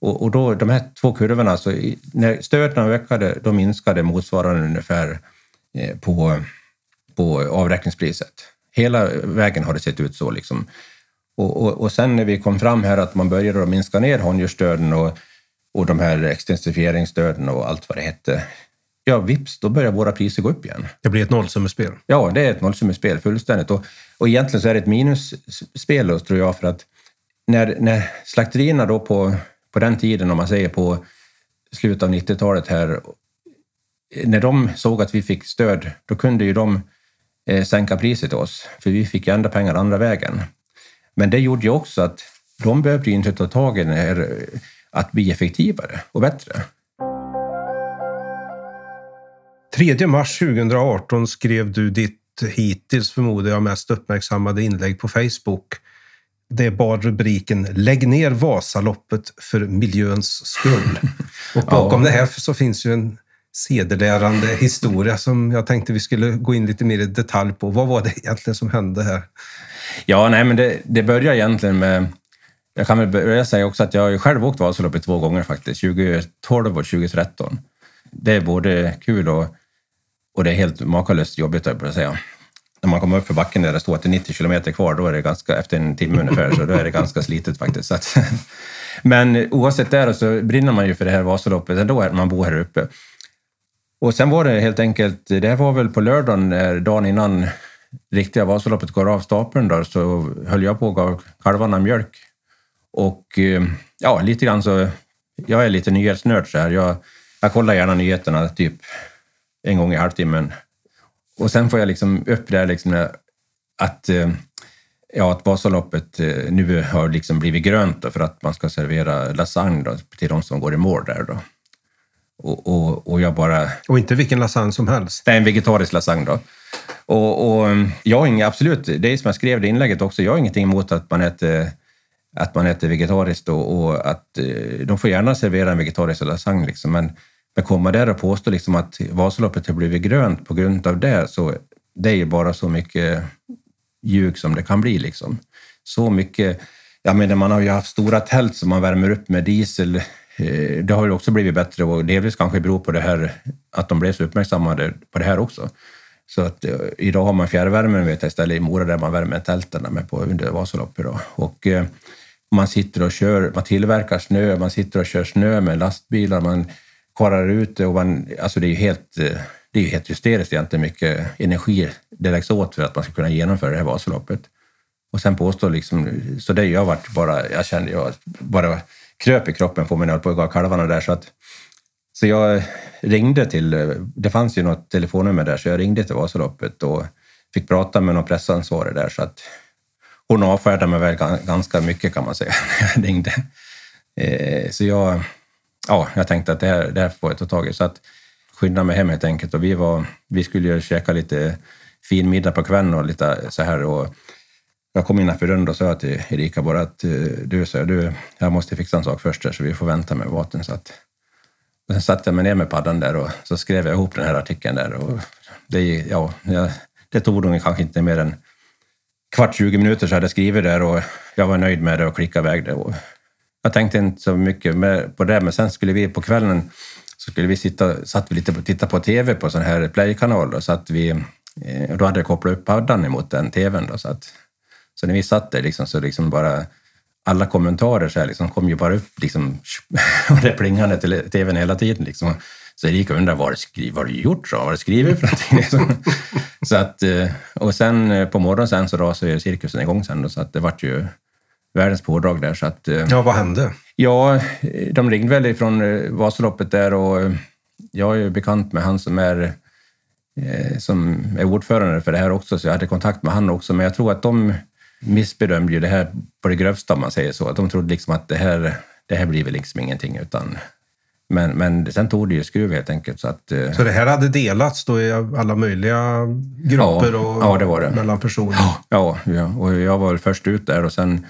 Och, och då, de här två kurvorna, så när stöden ökade, då minskade motsvarande ungefär eh, på, på avräkningspriset. Hela vägen har det sett ut så. Liksom. Och, och, och sen när vi kom fram här att man började minska ner handjursstöden och, och de här extensifieringsstöden och allt vad det hette. Ja, vips, då börjar våra priser gå upp igen. Det blir ett nollsummespel. Ja, det är ett nollsummespel fullständigt. Och, och egentligen så är det ett minusspel då, tror jag, för att när, när slakterierna då på, på den tiden, om man säger på slutet av 90-talet här, när de såg att vi fick stöd, då kunde ju de eh, sänka priset till oss, för vi fick ju ändra pengar andra vägen. Men det gjorde ju också att de behövde inte ta tag i det här att bli effektivare och bättre. 3 mars 2018 skrev du ditt hittills förmodar jag mest uppmärksammade inlägg på Facebook. Det bar rubriken Lägg ner Vasaloppet för miljöns skull. [LAUGHS] Och bakom Ja. det här så finns ju en sedelärande historia som jag tänkte vi skulle gå in lite mer i detalj på. Vad var det egentligen som hände här? Ja, nej, men det, det börjar egentligen med... Jag kan väl börja säga också att jag har ju själv åkt Vasaloppet två gånger faktiskt, 2012 och 2013. Det är både kul och, och det är helt makalöst jobbigt, höll jag på att säga. När man kommer upp för backen där det står att det är 90 kilometer kvar, då är det ganska, efter en timme ungefär, så då är det ganska slitet faktiskt. Så att, [LAUGHS] men oavsett det så brinner man ju för det här Vasaloppet ändå, när man bor här uppe. Och sen var det helt enkelt, det här var väl på lördagen, dagen innan riktiga Vasaloppet går av stapeln då, så höll jag på och gav kalvarna mjölk. Och eh, ja, lite grann så, jag är lite nyhetsnörd så här. Jag, jag kollar gärna nyheterna typ en gång i halvtimmen. Och sen får jag liksom upp det här liksom att, eh, ja, att Vasaloppet eh, nu har liksom blivit grönt då, för att man ska servera lasagne då, till de som går i mål där. Då. Och, och, och jag bara Och inte vilken lasagne som helst. det är en vegetarisk lasagne då. Och, och ehm, jag har inget, absolut, det är som jag skrev i inlägget också, jag har ingenting emot att man äter, att man äter vegetariskt och, och att eh, de får gärna servera en vegetarisk lasagne liksom, men men komma där och påstå liksom att Vasaloppet har blivit grönt på grund av det, så det är ju bara så mycket ljug som det kan bli liksom. Så mycket, jag menar man har ju haft stora tält som man värmer upp med diesel. Eh, det har ju också blivit bättre och delvis kanske beror på det här att de blev så uppmärksammade på det här också. Så att eh, idag har man fjärrvärmen vet jag, istället i Mora där man värmer tälten med på under Vasaloppet. idag. Och eh, man sitter och kör, man tillverkar snö, man sitter och kör snö med lastbilar, man kvarar ut det och man, alltså det är ju helt, eh, det är ju helt hysteriskt egentligen mycket energi det läggs åt för att man ska kunna genomföra det här Vasaloppet. Och sen påstå liksom, så det jag vart bara, jag kände jag bara kröp i kroppen på mig när jag höll på att gå kalvarna där. Så, att, så jag ringde till, det fanns ju något telefonnummer där, så jag ringde till Vasaloppet och fick prata med någon pressansvarig där. Så att hon avfärdade mig väl ganska mycket kan man säga [LAUGHS] när jag ringde. Eh, så jag, ja, jag tänkte att det här, det här får jag ta tag i. Så att skynda mig hem helt enkelt. Och vi, var, vi skulle ju käka lite fin middag på kvällen och lite så här. Och jag kom innanför dörren och sa till Erika bara att eh, du, så du, jag måste fixa en sak först här, så vi får vänta med maten. Så att, sen satte jag mig ner med paddan där och så skrev jag ihop den här artikeln där. Och det, ja, det tog nog kanske inte mer än kvart, 20 minuter så hade jag skrivit där och jag var nöjd med det och klickade iväg det. Och jag tänkte inte så mycket på det, men sen skulle vi på kvällen så skulle vi sitta, satt vi lite och titta på tv på sån här playkanal. Då, så att vi, eh, då hade jag kopplat upp paddan emot den tvn. Då, så, att, så när vi satt där liksom, så liksom bara alla kommentarer så här, liksom, kom ju bara upp liksom, [LAUGHS] och det plingande till tvn hela tiden. Liksom. Så Erika undrade vad har du gjort? Så? Vad har du skrivit för någonting? [LAUGHS] Liksom. så att, eh, och sen eh, på morgonen sen så rasade cirkusen igång sen då, så att det vart ju världens pådrag där. Så att, ja, vad hände? Ja, de ringde väl ifrån eh, Vasaloppet där och eh, jag är ju bekant med han som är, eh, som är ordförande för det här också, så jag hade kontakt med han också. Men jag tror att de missbedömde ju det här på det grövsta, om man säger så. Att de trodde liksom att det här, det här blir väl liksom ingenting, utan men, men sen tog det ju skruv helt enkelt. Så, att, så det här hade delats då i alla möjliga grupper ja, och ja, det var det. mellan personer? Ja, ja, och jag var väl först ut där och sen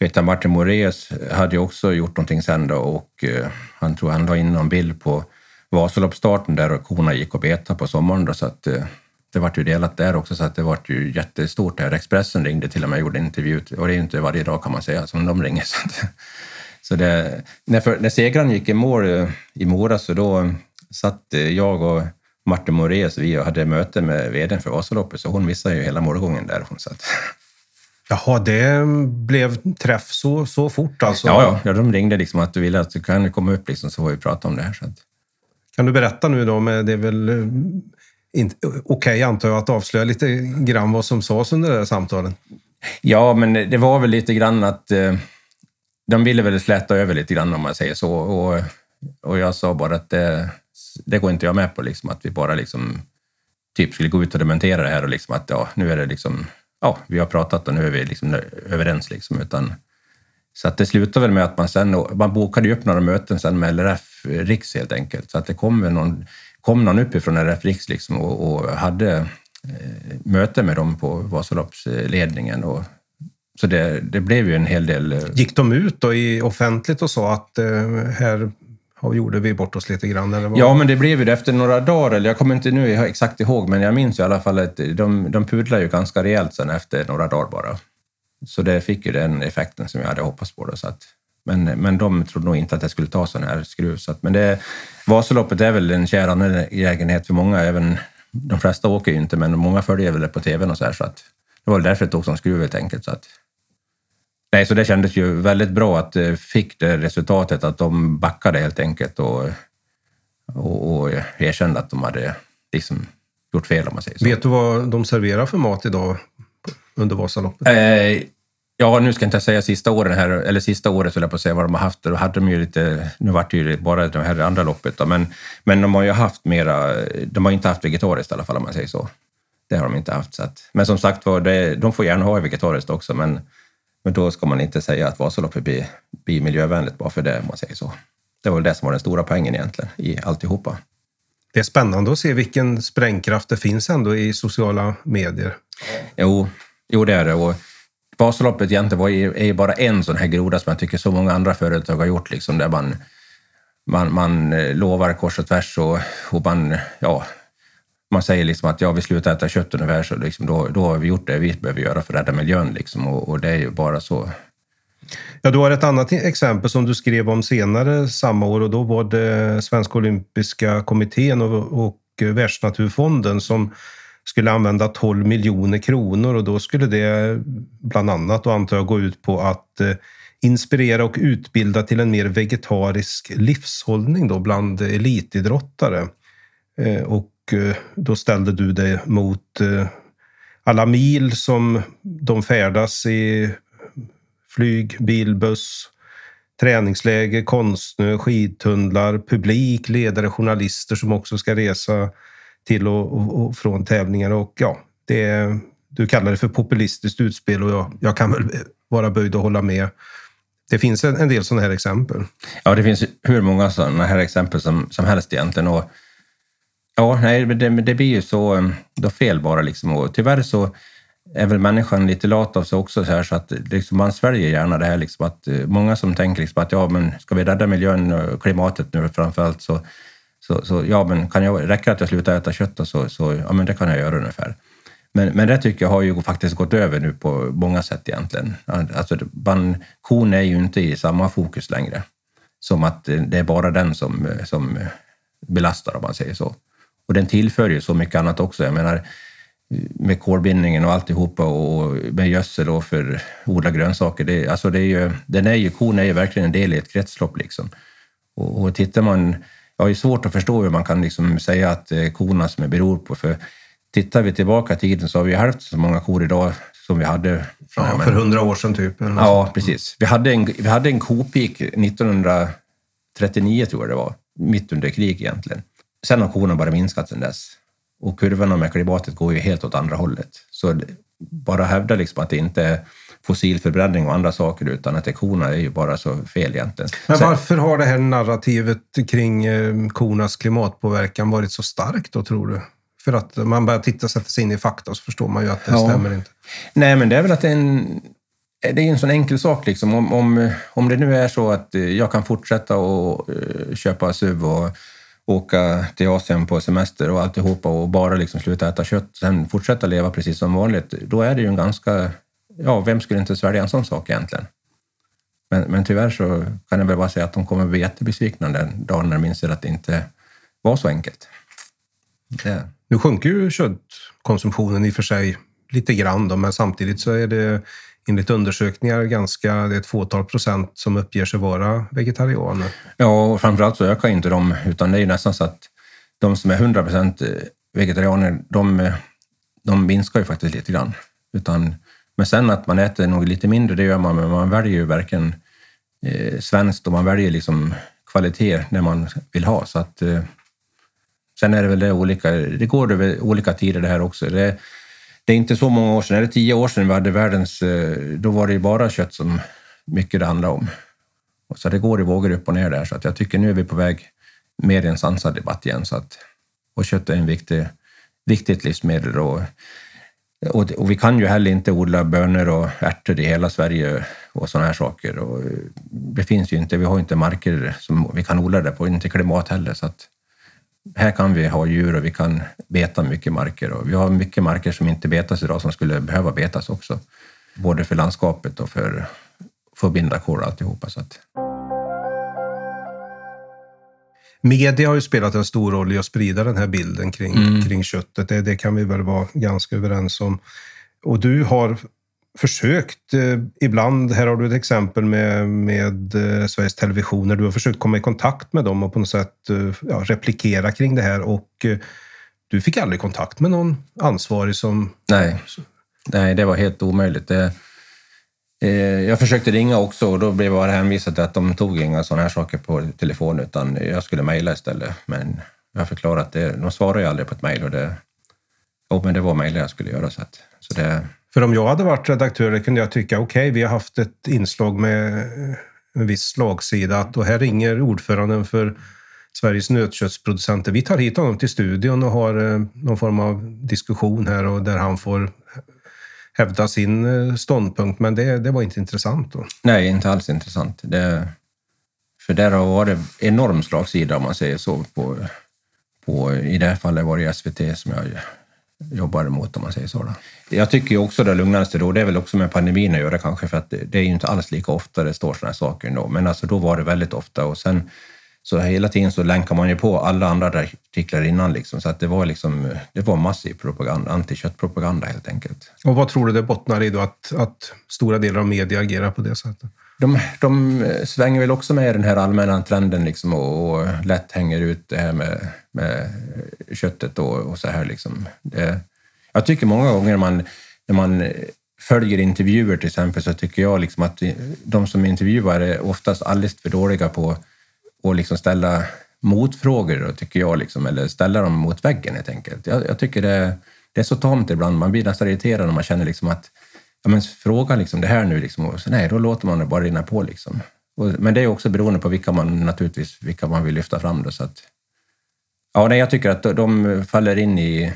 vet jag, Martin Moraeus hade ju också gjort någonting sen då och eh, han tror han la in någon bild på Vasaloppsstarten där och korna gick och betade på sommaren då, så att eh, det vart ju delat där också så att det vart ju jättestort där. Expressen ringde till och med och gjorde en intervju och det är ju inte varje dag kan man säga som de ringer. [LAUGHS] Så, att, så det, när, för, när segraren gick i mål eh, i Mora så då satt jag och Martin Moraeus vi hade möte med vdn för Vasaloppet så hon missade ju hela målgången där. Hon satt. Jaha, det blev träff så, så fort alltså? Ja, ja, de ringde liksom att du ville att du kan komma upp liksom, så får vi prata om det här. Så att... Kan du berätta nu då, med, det är väl eh, okej okay, antar jag att avslöja lite grann vad som sades under det där samtalen? Ja, men det var väl lite grann att eh, de ville väl släta över lite grann om man säger så. Och, och jag sa bara att det, det går inte jag med på, liksom, att vi bara liksom typ skulle gå ut och dementera det här och liksom att ja, nu är det liksom ja, vi har pratat och nu är vi liksom överens. Liksom, utan, så att det slutade väl med att man sen, man bokade upp några möten sen med LRF Riks helt enkelt. Så att det kom väl någon, kom någon uppifrån LRF Riks liksom och, och hade eh, möte med dem på Vasaloppsledningen. Och, så det, det blev ju en hel del... Eh, Gick de ut då i offentligt och sa att eh, här och gjorde vi bort oss lite grann? Eller vad? Ja, men det blev ju det efter några dagar. Eller jag kommer inte nu exakt ihåg, men jag minns i alla fall att de, de pudlade ju ganska rejält sen efter några dagar bara. Så det fick ju den effekten som jag hade hoppats på. Då, så att, men, men de trodde nog inte att det skulle ta sån här skruv. Så att, men det, Vasaloppet är väl en kär angelägenhet för många. Även, de flesta åker ju inte, men många följer väl det på tvn och så här. Så att, det var därför det tog sån skruv helt enkelt. Så att, Nej, så det kändes ju väldigt bra att det fick det resultatet att de backade helt enkelt och, och, och erkände att de hade liksom gjort fel om man säger så. Vet du vad de serverar för mat idag under Vasaloppet? Eh, ja, nu ska jag inte säga sista åren här, eller sista året jag på att säga vad de har haft. Då hade de ju lite, nu vart det ju bara det här andra loppet då, men, men de har ju haft mera, de har inte haft vegetariskt i alla fall om man säger så. Det har de inte haft. Så att, men som sagt var, de får gärna ha vegetariskt också, men men då ska man inte säga att Vasaloppet blir, blir miljövänligt bara för det, om man säger så. Det var väl det som var den stora poängen egentligen i alltihopa. Det är spännande att se vilken sprängkraft det finns ändå i sociala medier. Jo, jo det är det. Och Vasaloppet egentligen var ju, är ju bara en sån här groda som jag tycker så många andra företag har gjort, liksom, där man, man, man eh, lovar kors och tvärs och, och man, ja, man säger liksom att ja, vi slutar äta kött ungefär, så liksom då, då har vi gjort det vi behöver göra för att rädda miljön. Liksom, och, och det är ju bara så. Ja, du har ett annat exempel som du skrev om senare samma år och då var det Svenska olympiska kommittén och, och Världsnaturfonden som skulle använda 12 miljoner kronor och då skulle det bland annat, och antar jag, gå ut på att eh, inspirera och utbilda till en mer vegetarisk livshållning då bland elitidrottare. Eh, och eh, då ställde du dig mot alla mil som de färdas i flyg, bil, buss, träningsläger, konstsnö, skidtunnlar, publik, ledare, journalister som också ska resa till och, och, och från tävlingar. Och ja, det, du kallar det för populistiskt utspel och jag, jag kan väl vara böjd att hålla med. Det finns en, en del sådana här exempel. Ja, det finns hur många sådana här exempel som, som helst egentligen. Och, ja, nej, det, det blir ju så um, då fel bara liksom. Och tyvärr så är väl människan lite lat av sig också så här så att liksom man sväljer gärna det här liksom att eh, många som tänker liksom att ja, men ska vi rädda miljön och klimatet nu framför allt så, så, så ja, men kan jag, räcker att jag slutar äta kött så, så ja, men det kan jag göra ungefär. Men, men det tycker jag har ju faktiskt gått över nu på många sätt egentligen. Alltså, man, kon är ju inte i samma fokus längre. Som att det är bara den som, som belastar om man säger så. Och den tillför ju så mycket annat också. Jag menar, med kolbindningen och alltihopa och med gödsel och för odla grönsaker. Det, alltså det är ju, den är ju, kon är ju verkligen en del i ett kretslopp. Liksom. Och, och tittar man, jag har ju svårt att förstå hur man kan liksom säga att korna som är beror på, för tittar vi tillbaka i tiden så har vi hälften så många kor idag som vi hade. Ja, för hundra år sedan typ. Ja, precis. Vi hade en, vi hade en kopik 1939 tror jag det var, mitt under krig egentligen. Sen har korna bara minskat sedan dess. Och kurvorna med klimatet går ju helt åt andra hållet. Så bara hävda liksom att det inte är fossilförbränning och andra saker utan att det är korna är ju bara så fel egentligen. Men varför har det här narrativet kring eh, kornas klimatpåverkan varit så starkt då tror du? För att man börjar titta och sätta sig in i fakta så förstår man ju att det ja. stämmer inte. Nej, men det är väl att det är en, det är en sån enkel sak. Liksom. Om, om, om det nu är så att eh, jag kan fortsätta och uh, köpa SUV och åka till Asien på semester och alltihopa och bara liksom sluta äta kött, sen fortsätta leva precis som vanligt, då är det ju en ganska... Ja, vem skulle inte svälja en sån sak egentligen? Men, men tyvärr så kan jag väl bara säga att de kommer bli jättebesvikna den dagen när de inser att det inte var så enkelt. Det. Nu sjunker ju köttkonsumtionen i och för sig lite grann, då, men samtidigt så är det enligt undersökningar ganska, det är ett fåtal procent som uppger sig vara vegetarianer. Ja, och framförallt så ökar inte de, utan det är ju nästan så att de som är 100 procent vegetarianer, de, de minskar ju faktiskt lite grann. Utan, men sen att man äter nog lite mindre, det gör man, men man väljer ju verkligen eh, svenskt och man väljer liksom kvalitet när man vill ha. Så att, eh, sen är det väl det olika, det går över olika tider det här också. Det, det är inte så många år sedan, är det tio år sedan vi hade världens... Eh, då var det ju bara kött som mycket det handlade om. Så det går i vågor upp och ner där, så att jag tycker nu är vi på väg mer i en sansad debatt igen. Så att, och kött är en viktig, viktigt livsmedel. Och, och, och, vi kan ju heller inte odla bönor och ärtor i hela Sverige och sådana här saker. Och det finns ju inte, vi har inte marker som vi kan odla det på, inte klimat heller. Så att, här kan vi ha djur och vi kan beta mycket marker och vi har mycket marker som inte betas idag som skulle behöva betas också. Både för landskapet och för, för att binda kol och alltihopa. Så att. Media har ju spelat en stor roll i att sprida den här bilden kring, mm. kring köttet. Det, det kan vi väl vara ganska överens om. Och du har försökt eh, ibland, här har du ett exempel med, med eh, Sveriges Television, när du har försökt komma i kontakt med dem och på något sätt eh, ja, replikera kring det här och eh, du fick aldrig kontakt med någon ansvarig som... Nej, Nej det var helt omöjligt. Det, Eh, jag försökte ringa också och då blev jag hänvisad till att de tog inga sådana här saker på telefon utan jag skulle mejla istället. Men jag förklarade att det, de svarar ju aldrig på ett mejl och det, oh, men det var mejl jag skulle göra. Så, att, så det, för om jag hade varit redaktör kunde jag tycka, okej, okay, vi har haft ett inslag med en viss slagsida att och här ringer ordföranden för Sveriges nötköttsproducenter. Vi tar hit honom till studion och har eh, någon form av diskussion här och där han får hävda sin eh, ståndpunkt. Men det, det var inte intressant då? Nej, inte alls intressant. Det, för där har varit enorm slagsida om man säger så. På, på, I det här fallet var det SVT som jag jobbar emot om man säger så. Då. Jag tycker också det lugnaste då, det är väl också med pandemin att göra kanske, för att det är ju inte alls lika ofta det står sådana här saker ändå. Men alltså då var det väldigt ofta och sen så hela tiden så länkar man ju på alla andra artiklar innan liksom, så att det var liksom, det var massiv propaganda, antiköttpropaganda helt enkelt. Och vad tror du det bottnar i då, att, att stora delar av media agerar på det sättet? De, de svänger väl också med den här allmänna trenden liksom och, och lätt hänger ut det här med, med köttet och, och så här liksom. Det, Jag tycker många gånger man, när man följer intervjuer till exempel så tycker jag liksom att de som intervjuar är oftast alldeles för dåliga på och liksom ställa motfrågor, då, tycker jag, liksom, eller ställa dem mot väggen helt enkelt. Jag, jag tycker det, det är så tamt ibland, man blir nästan irriterad när man känner liksom att ja, men fråga liksom det här nu, liksom, och så, nej, då låter man det bara rinna på. Liksom. Och, men det är också beroende på vilka man naturligtvis vilka man vill lyfta fram. Då, så att, ja, nej, jag tycker att de faller in i,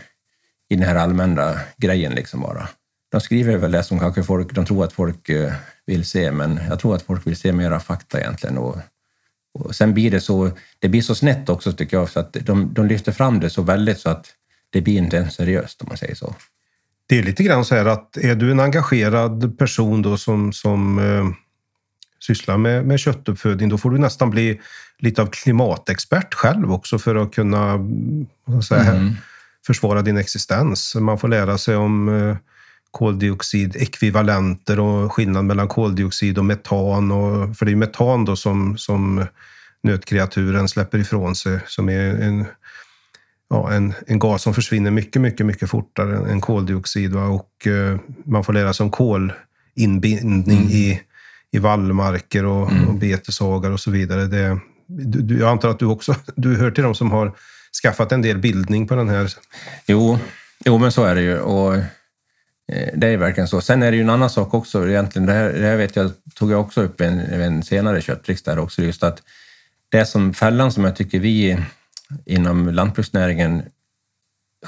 i den här allmänna grejen liksom bara. De skriver väl det som kanske folk, de tror att folk eh, vill se, men jag tror att folk vill se mera fakta egentligen. Och, och sen blir det så, det blir så snett också tycker jag, så att de, de lyfter fram det så väldigt så att det blir inte ens seriöst om man säger så. Det är lite grann så här att är du en engagerad person då som, som eh, sysslar med, med köttuppfödning, då får du nästan bli lite av klimatexpert själv också för att kunna säga, mm. försvara din existens. Man får lära sig om eh, koldioxidekvivalenter och skillnad mellan koldioxid och metan. Och, för det är metan då som, som nötkreaturen släpper ifrån sig som är en, ja, en, en gas som försvinner mycket, mycket, mycket fortare än koldioxid. Va? Och uh, man får lära sig om kolinbindning mm. i, i vallmarker och, mm. och beteshagar och så vidare. Det, du, jag antar att du också [LAUGHS] du hör till de som har skaffat en del bildning på den här... Jo, jo men så är det ju. Och Eh, Eh, det är verkligen så. Sen är det ju en annan sak också egentligen. Det här, det här vet jag, tog jag också upp i en, en senare köttriksdag också, just att det som fällan som jag tycker vi inom lantbruksnäringen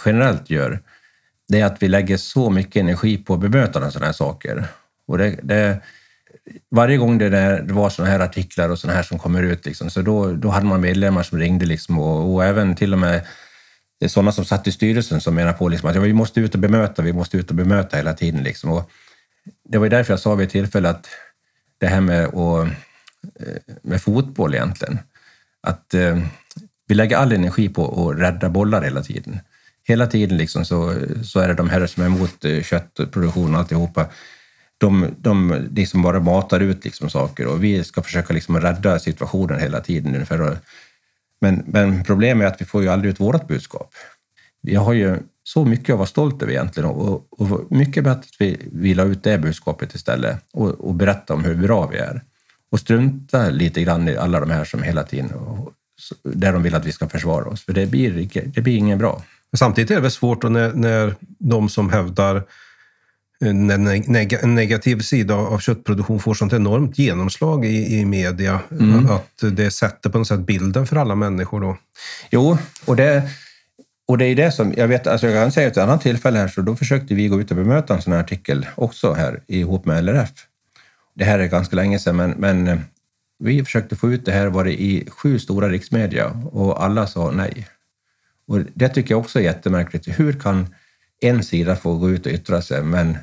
generellt gör, det är att vi lägger så mycket energi på bemötande av sådana här saker. Och det, det, varje gång det, där, det var sådana här artiklar och sådana här som kommer ut, liksom, så då, då hade man medlemmar som ringde liksom och, och även till och med det är sådana som satt i styrelsen som menar på liksom att ja, vi måste ut och bemöta, vi måste ut och bemöta hela tiden. Liksom. Och det var därför jag sa vid ett tillfälle att det här med, och, eh, med fotboll egentligen, att eh, vi lägger all energi på att rädda bollar hela tiden. Hela tiden liksom så, så är det de här som är emot eh, köttproduktion och alltihopa. De, de liksom bara matar ut liksom saker och vi ska försöka liksom rädda situationen hela tiden. Ungefär. Men, men problemet är att vi får ju aldrig ut vårt budskap. Vi har ju så mycket att vara stolt över egentligen och, och mycket bättre att vi, vi la ut det budskapet istället och, och berätta om hur bra vi är. Och strunta lite grann i alla de här som hela tiden, och, där de vill att vi ska försvara oss, för det blir, det blir inget bra. Samtidigt är det väl svårt när, när de som hävdar en, en negativ sida av köttproduktion får sånt enormt genomslag i, i media. Mm. Att det sätter på något sätt bilden för alla människor. Då. Jo, och det, och det är det som, jag vet, alltså jag kan säga ett annat tillfälle här, så då försökte vi gå ut och bemöta en sån här artikel också här ihop med LRF. Det här är ganska länge sedan, men, men vi försökte få ut det här, var det i sju stora riksmedia och alla sa nej. Och det tycker jag också är jättemärkligt. Hur kan en sida få gå ut och yttra sig, men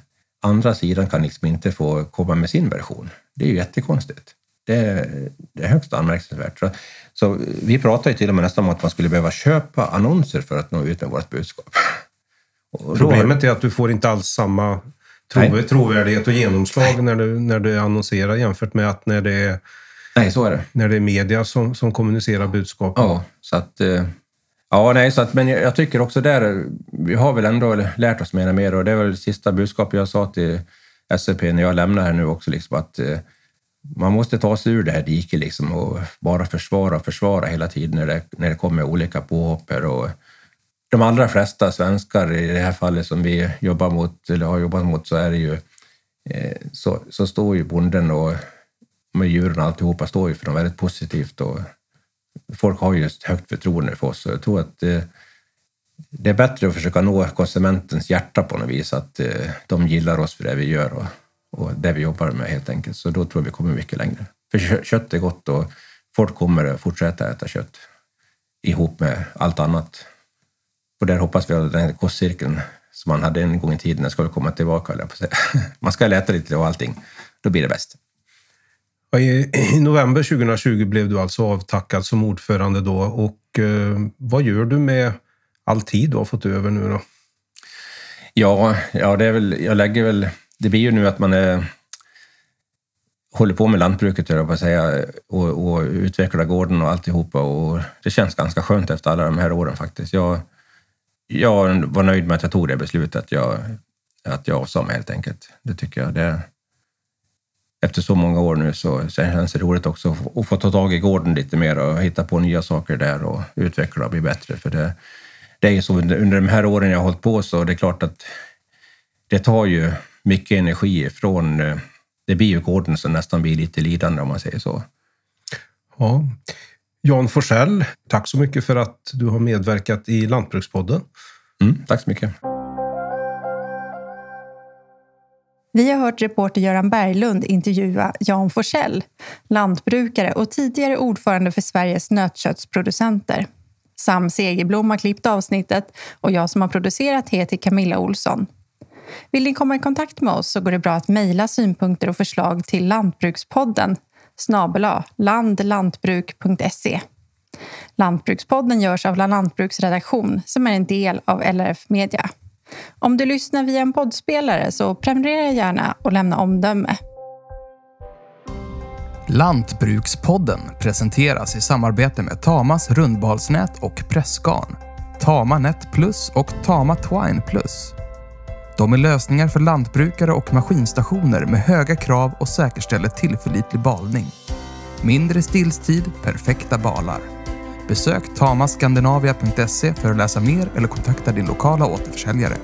andra sidan kan liksom inte få komma med sin version. Det är ju jättekonstigt. Det är, det är högst anmärkningsvärt. Så, så, vi pratar ju till och med nästan om att man skulle behöva köpa annonser för att nå ut med vårt budskap. [LAUGHS] Och Problemet är att du får inte alls samma tro, trovärdighet och genomslag när du, när du annonserar jämfört med att när det är, Nej, så är det. När det är media som, som kommunicerar budskapet. Ja, så att eh, Ja, nej, så att, men jag, tycker också där, vi har väl ändå lärt oss mer och mer och det är väl sista budskapet jag sa till SCP när jag lämnar här nu också, liksom, att eh, man måste ta sig ur det här diket liksom, och bara försvara och försvara hela tiden när det, när det kommer olika påhopp. Och de allra flesta svenskar i det här fallet som vi jobbar mot, eller har jobbat mot, så är det ju eh, så, så står ju bonden och med djuren och alltihopa står ju för dem väldigt positivt och folk har ju ett högt förtroende för oss. Så jag tror att eh, det är bättre att försöka nå konsumentens hjärta på något vis, att eh, de gillar oss för det vi gör och, och det vi jobbar med helt enkelt. Så då tror jag vi kommer mycket längre. För kött är gott och folk kommer fortsätta äta kött ihop med allt annat. Och där hoppas vi att den kostcirkeln som man hade en gång i tiden ska komma tillbaka. [LAUGHS] Man ska äta lite av allting, då blir det bäst. [CLEARS THROAT] I november 2020 blev du alltså avtackad som ordförande då och eh, vad gör du med all tid du har fått över nu då? Ja, ja det är väl, jag lägger väl, det blir ju nu att man är, håller på med lantbruket, jag på säga, och, och utvecklar gården och alltihopa och det känns ganska skönt efter alla de här åren faktiskt. Jag, jag var nöjd med att jag tog det beslutet, att jag, att jag sa mig helt enkelt. Det tycker jag. Det, efter så många år nu så, så känns det roligt också att få ta tag i gården lite mer och hitta på nya saker där och utveckla och bli bättre. För det, det är ju så under, under de här åren jag har hållit på så det är klart att det tar ju mycket energi från... eh, Det blir ju gården som nästan blir lite lidande om man säger så. Ja. Jan Forsell, tack så mycket för att du har medverkat i Lantbrukspodden. Mm, tack så mycket. Vi har hört reporter Göran Berglund intervjua Jan Forsell, lantbrukare och tidigare ordförande för Sveriges nötköttsproducenter. Sam Segerblom har klippt avsnittet och jag som har producerat heter Camilla Olsson. Vill ni komma i kontakt med oss så går det bra att mejla synpunkter och förslag till Lantbrukspodden snabela landlantbruk.se. Lantbrukspodden görs av La som är en del av LRF Media. Om du lyssnar via en poddspelare så prenumerera gärna och lämna omdöme. Lantbrukspodden presenteras i samarbete med Tamas rundbalsnät och pressgarn, Tama Net Plus och Tama Twine Plus. De är lösningar för lantbrukare och maskinstationer med höga krav och säkerställer tillförlitlig balning. Mindre stillstid, perfekta balar. Besök tamaskandinavia.se för att läsa mer eller kontakta din lokala återförsäljare.